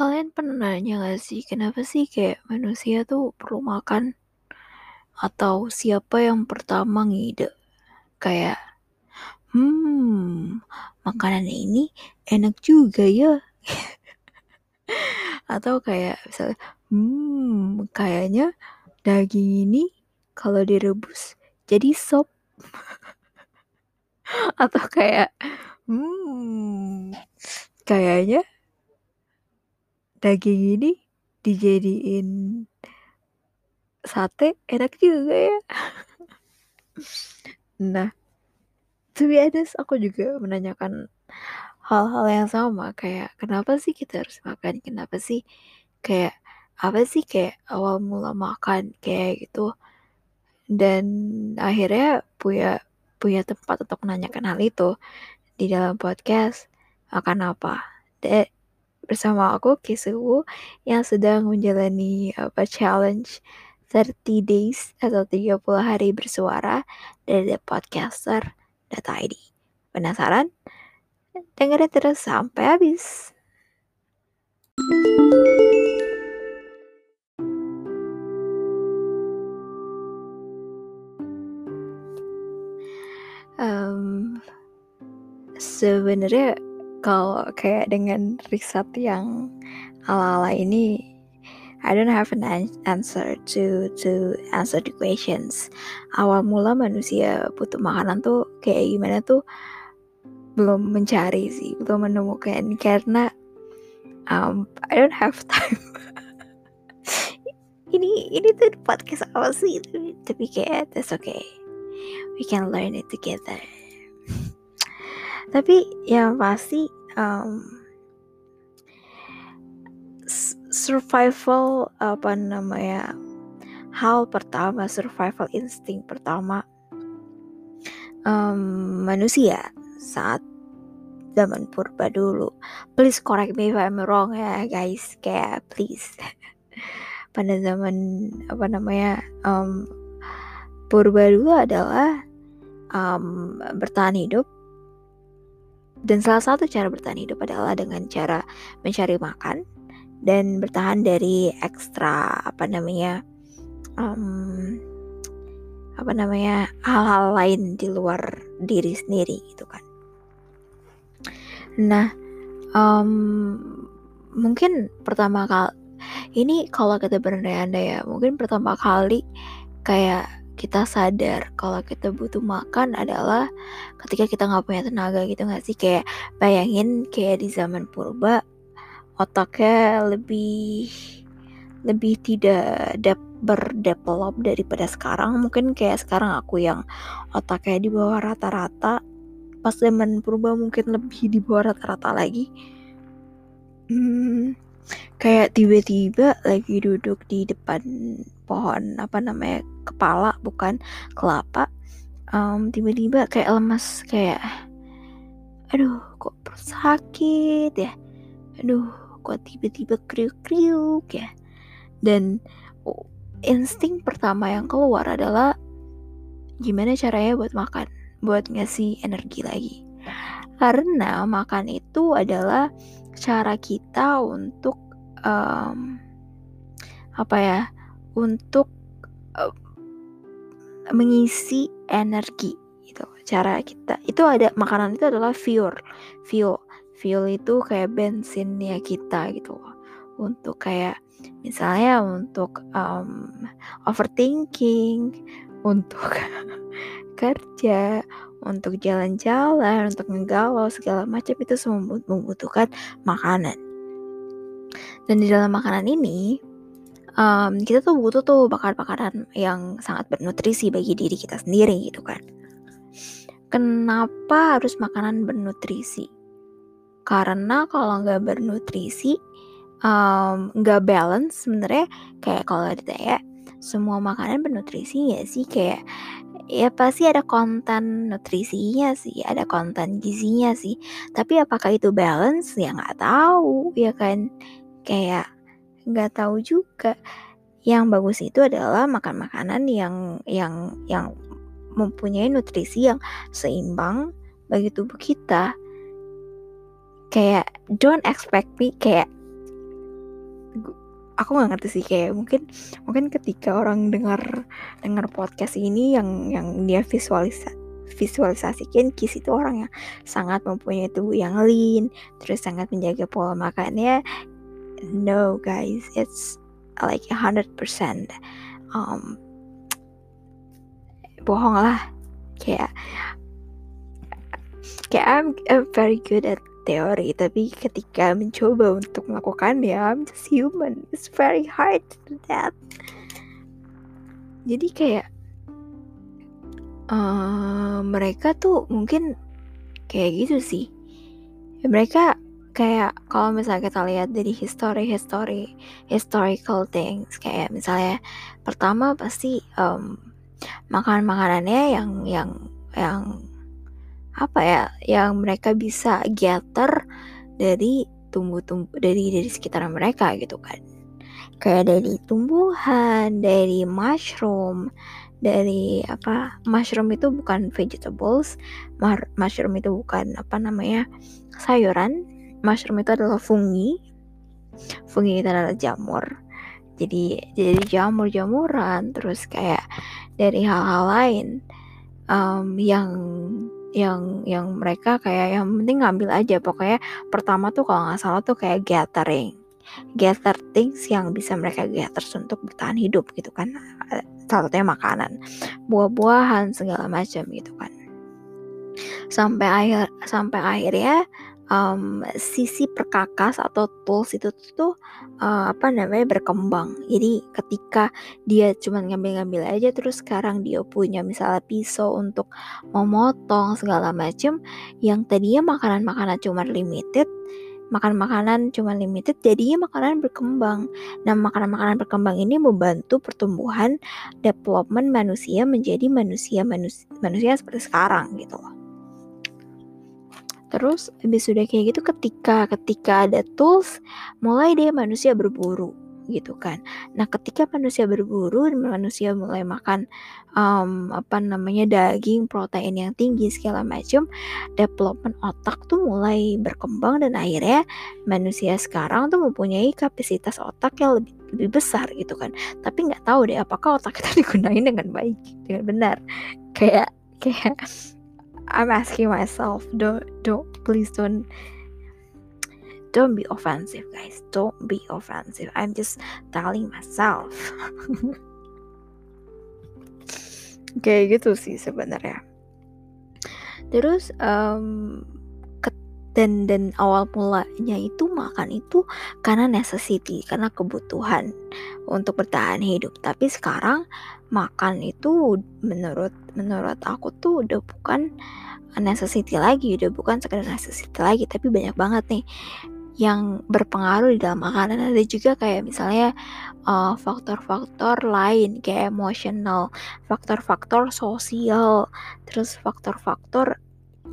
Kalian pernah nanya gak sih, kenapa sih kayak manusia tuh perlu makan? Atau siapa yang pertama ngide? Kayak, hmm, makanan ini enak juga ya. Atau kayak misalnya, hmm, kayaknya daging ini kalau direbus jadi sop. Atau kayak, hmm, kayaknya daging ini dijadiin sate enak juga ya. Nah to be honest aku juga menanyakan hal-hal yang sama kayak kenapa sih kita harus makan? Kenapa sih kayak apa sih kayak awal mula makan kayak gitu? Dan akhirnya punya punya tempat untuk menanyakan hal itu di dalam podcast makan apa? De bersama aku Kisuwu yang sedang menjalani apa challenge 30 days atau 30 hari bersuara dari The Podcaster.id. Penasaran? Dengerin terus sampai habis. Um, sebenarnya kalau kayak dengan riset yang ala-ala ini I don't have an answer to to answer the questions. Awal mula manusia butuh makanan tuh kayak gimana tuh belum mencari sih, belum menemukan karena um, I don't have time. ini ini tuh podcast apa sih? Tapi kayak that's okay. We can learn it together tapi yang pasti um, survival apa namanya hal pertama survival insting pertama um, manusia saat zaman purba dulu. Please correct me if I'm wrong ya guys. Kayak please. Pada zaman apa namanya um, purba dulu adalah um, bertahan hidup dan salah satu cara bertahan hidup adalah dengan cara mencari makan dan bertahan dari ekstra apa namanya um, apa namanya hal-hal lain di luar diri sendiri gitu kan. Nah, um, mungkin pertama kali ini kalau kita berandai-andai ya, mungkin pertama kali kayak kita sadar kalau kita butuh makan adalah ketika kita nggak punya tenaga gitu nggak sih? Kayak bayangin kayak di zaman purba otaknya lebih lebih tidak dep berdevelop daripada sekarang. Mungkin kayak sekarang aku yang otaknya di bawah rata-rata pas zaman purba mungkin lebih di bawah rata-rata lagi. Hmm, kayak tiba-tiba lagi duduk di depan pohon apa namanya kepala bukan kelapa. Um, tiba-tiba kayak lemas kayak aduh kok sakit ya? Aduh kok tiba-tiba kriuk-kriuk ya? Dan insting pertama yang keluar adalah gimana caranya buat makan? Buat ngasih energi lagi. Karena makan itu adalah cara kita untuk um, apa ya untuk uh, mengisi energi gitu cara kita. Itu ada makanan itu adalah fuel. Fuel. Fuel itu kayak bensinnya kita gitu untuk kayak misalnya untuk um, overthinking untuk kerja untuk jalan-jalan untuk ngegalau segala macam itu semua membutuhkan makanan. Dan di dalam makanan ini um, kita tuh butuh tuh makanan-makanan yang sangat bernutrisi bagi diri kita sendiri gitu kan. Kenapa harus makanan bernutrisi? Karena kalau nggak bernutrisi, nggak um, balance sebenarnya kayak kalau ditanya semua makanan bernutrisi ya sih kayak ya pasti ada konten nutrisinya sih, ada konten gizinya sih. Tapi apakah itu balance ya nggak tahu ya kan. Kayak nggak tahu juga. Yang bagus itu adalah makan makanan yang yang yang mempunyai nutrisi yang seimbang bagi tubuh kita. Kayak don't expect me kayak aku nggak ngerti sih kayak mungkin mungkin ketika orang dengar dengar podcast ini yang yang dia visualisa visualisasikan Kis itu orang yang sangat mempunyai tubuh yang lean terus sangat menjaga pola makannya no guys. It's like a hundred percent um bohong lah. Kayak kayak I'm, I'm very good at teori tapi ketika mencoba untuk melakukannya I'm just human. It's very hard to do that. Jadi kayak uh, mereka tuh mungkin kayak gitu sih. Mereka kayak kalau misalnya kita lihat dari history history historical things kayak misalnya pertama pasti um, makan makanannya yang yang yang apa ya yang mereka bisa gather dari tumbuh-tumbuh dari dari sekitaran mereka gitu kan. Kayak dari tumbuhan dari mushroom dari apa mushroom itu bukan vegetables mushroom itu bukan apa namanya sayuran mushroom itu adalah fungi. Fungi itu adalah jamur. Jadi jadi jamur-jamuran terus kayak dari hal-hal lain um, yang yang yang mereka kayak yang penting ngambil aja. Pokoknya pertama tuh kalau nggak salah tuh kayak gathering. Gather things yang bisa mereka gather untuk bertahan hidup gitu kan. Salah satunya makanan. Buah-buahan segala macam gitu kan. Sampai akhir sampai akhirnya um, sisi perkakas atau tools itu tuh uh, apa namanya berkembang. Jadi ketika dia cuma ngambil-ngambil aja terus sekarang dia punya misalnya pisau untuk memotong segala macam yang tadinya makanan-makanan cuma limited makan makanan cuma limited jadinya makanan berkembang. Nah, makanan-makanan berkembang ini membantu pertumbuhan development manusia menjadi manusia manusia, seperti sekarang gitu loh. Terus habis sudah kayak gitu ketika ketika ada tools mulai deh manusia berburu gitu kan. Nah, ketika manusia berburu manusia mulai makan um, apa namanya daging, protein yang tinggi segala macam, development otak tuh mulai berkembang dan akhirnya manusia sekarang tuh mempunyai kapasitas otak yang lebih lebih besar gitu kan. Tapi nggak tahu deh apakah otak kita digunain dengan baik, dengan benar. Kayak kayak I'm asking myself, don't don't please don't don't be offensive guys. Don't be offensive. I'm just telling myself. Kayak gitu sih sebenarnya. Terus um, dan dan awal mulanya itu makan itu karena necessity karena kebutuhan untuk bertahan hidup. Tapi sekarang makan itu menurut menurut aku tuh udah bukan necessity lagi udah bukan sekedar necessity lagi tapi banyak banget nih yang berpengaruh di dalam makanan. Ada juga kayak misalnya faktor faktor-faktor lain kayak emosional faktor-faktor sosial terus faktor-faktor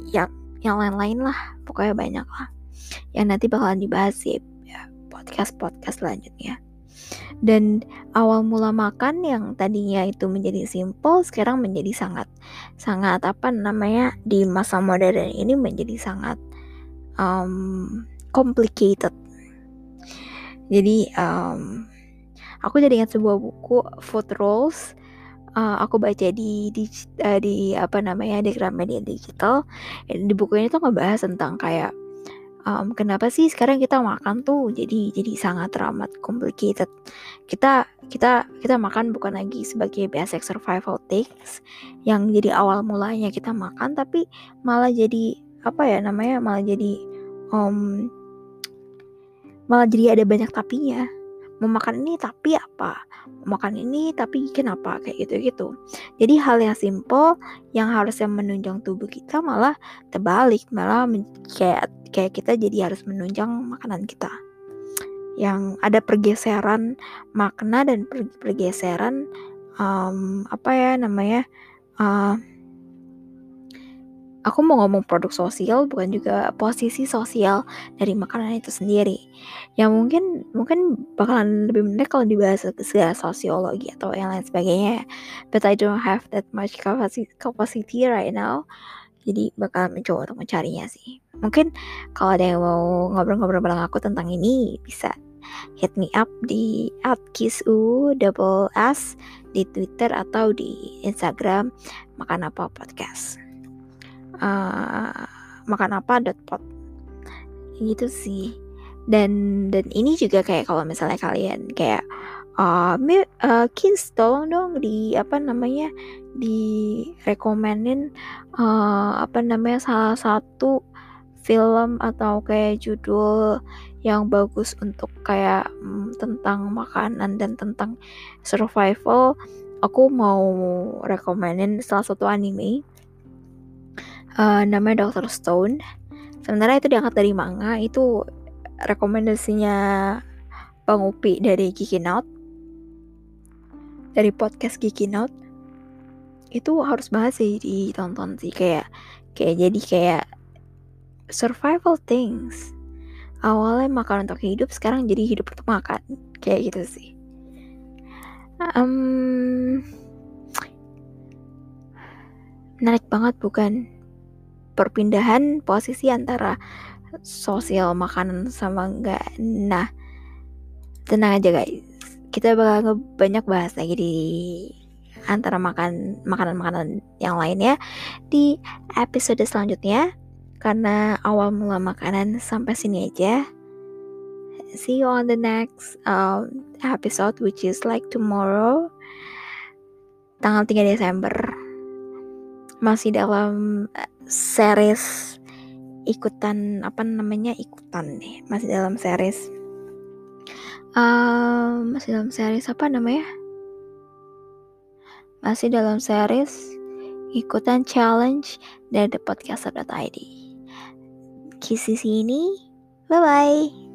yang yang lain-lain lah pokoknya banyak lah yang nanti bakalan dibahas sih ya podcast podcast selanjutnya. Dan awal mula makan yang tadinya itu menjadi simple sekarang menjadi sangat sangat apa namanya di masa modern ini menjadi sangat um, complicated. Jadi um, aku jadi ingat sebuah buku food rules uh, aku baca di di, uh, di apa namanya di Gramedia Digital. Di buku ini tuh ngebahas tentang kayak um, kenapa sih sekarang kita makan tuh jadi jadi sangat ramah complicated. Kita kita kita makan bukan lagi sebagai basic survival things yang jadi awal mulanya kita makan tapi malah jadi apa ya namanya malah jadi um, malah jadi ada banyak tapinya mau makan ini tapi apa? Mau makan ini tapi kenapa? Kayak gitu gitu jadi hal yang simple yang harusnya menunjang tubuh kita malah terbalik malah kayak kayak kita jadi harus menunjang makanan kita. Yang ada pergeseran makna dan pergeseran um, apa ya namanya uh, aku mau ngomong produk sosial bukan juga posisi sosial dari makanan itu sendiri. Yang mungkin mungkin bakalan lebih menarik kalau dibahas segala sosiologi atau yang lain sebagainya. But I don't have that much capacity, capacity right now. Jadi bakal mencoba untuk mencarinya sih. Mungkin kalau ada yang mau ngobrol-ngobrol bareng aku tentang ini bisa hit me up di @kisu double s di Twitter atau di Instagram makan apa podcast uh, makan apa dot pot. Gitu sih. Dan dan ini juga kayak kalau misalnya kalian kayak uh, uh, kids tolong dong di apa namanya di rekomenin uh, apa namanya salah satu film atau kayak judul yang bagus untuk kayak mm, tentang makanan dan tentang survival. Aku mau rekomenin salah satu anime uh, namanya Doctor Stone. Sebenarnya itu diangkat dari manga itu rekomendasinya Bang Upi dari Kiki Note. Dari podcast Kiki Note. Itu harus banget sih ditonton sih kayak kayak jadi kayak survival things. Awalnya makan untuk hidup sekarang jadi hidup untuk makan. Kayak gitu sih. Um, menarik banget bukan perpindahan posisi antara sosial makanan sama enggak. Nah tenang aja guys. Kita bakal banyak bahas lagi di antara makan makanan-makanan yang lainnya di episode selanjutnya. Karena awal mula makanan sampai sini aja. See you on the next um, episode which is like tomorrow tanggal 3 Desember. Masih dalam series ikutan apa namanya ikutan nih masih dalam series. Uh, masih dalam series apa namanya? Masih dalam series ikutan challenge dari thepodcaster.id kisi sini bye bye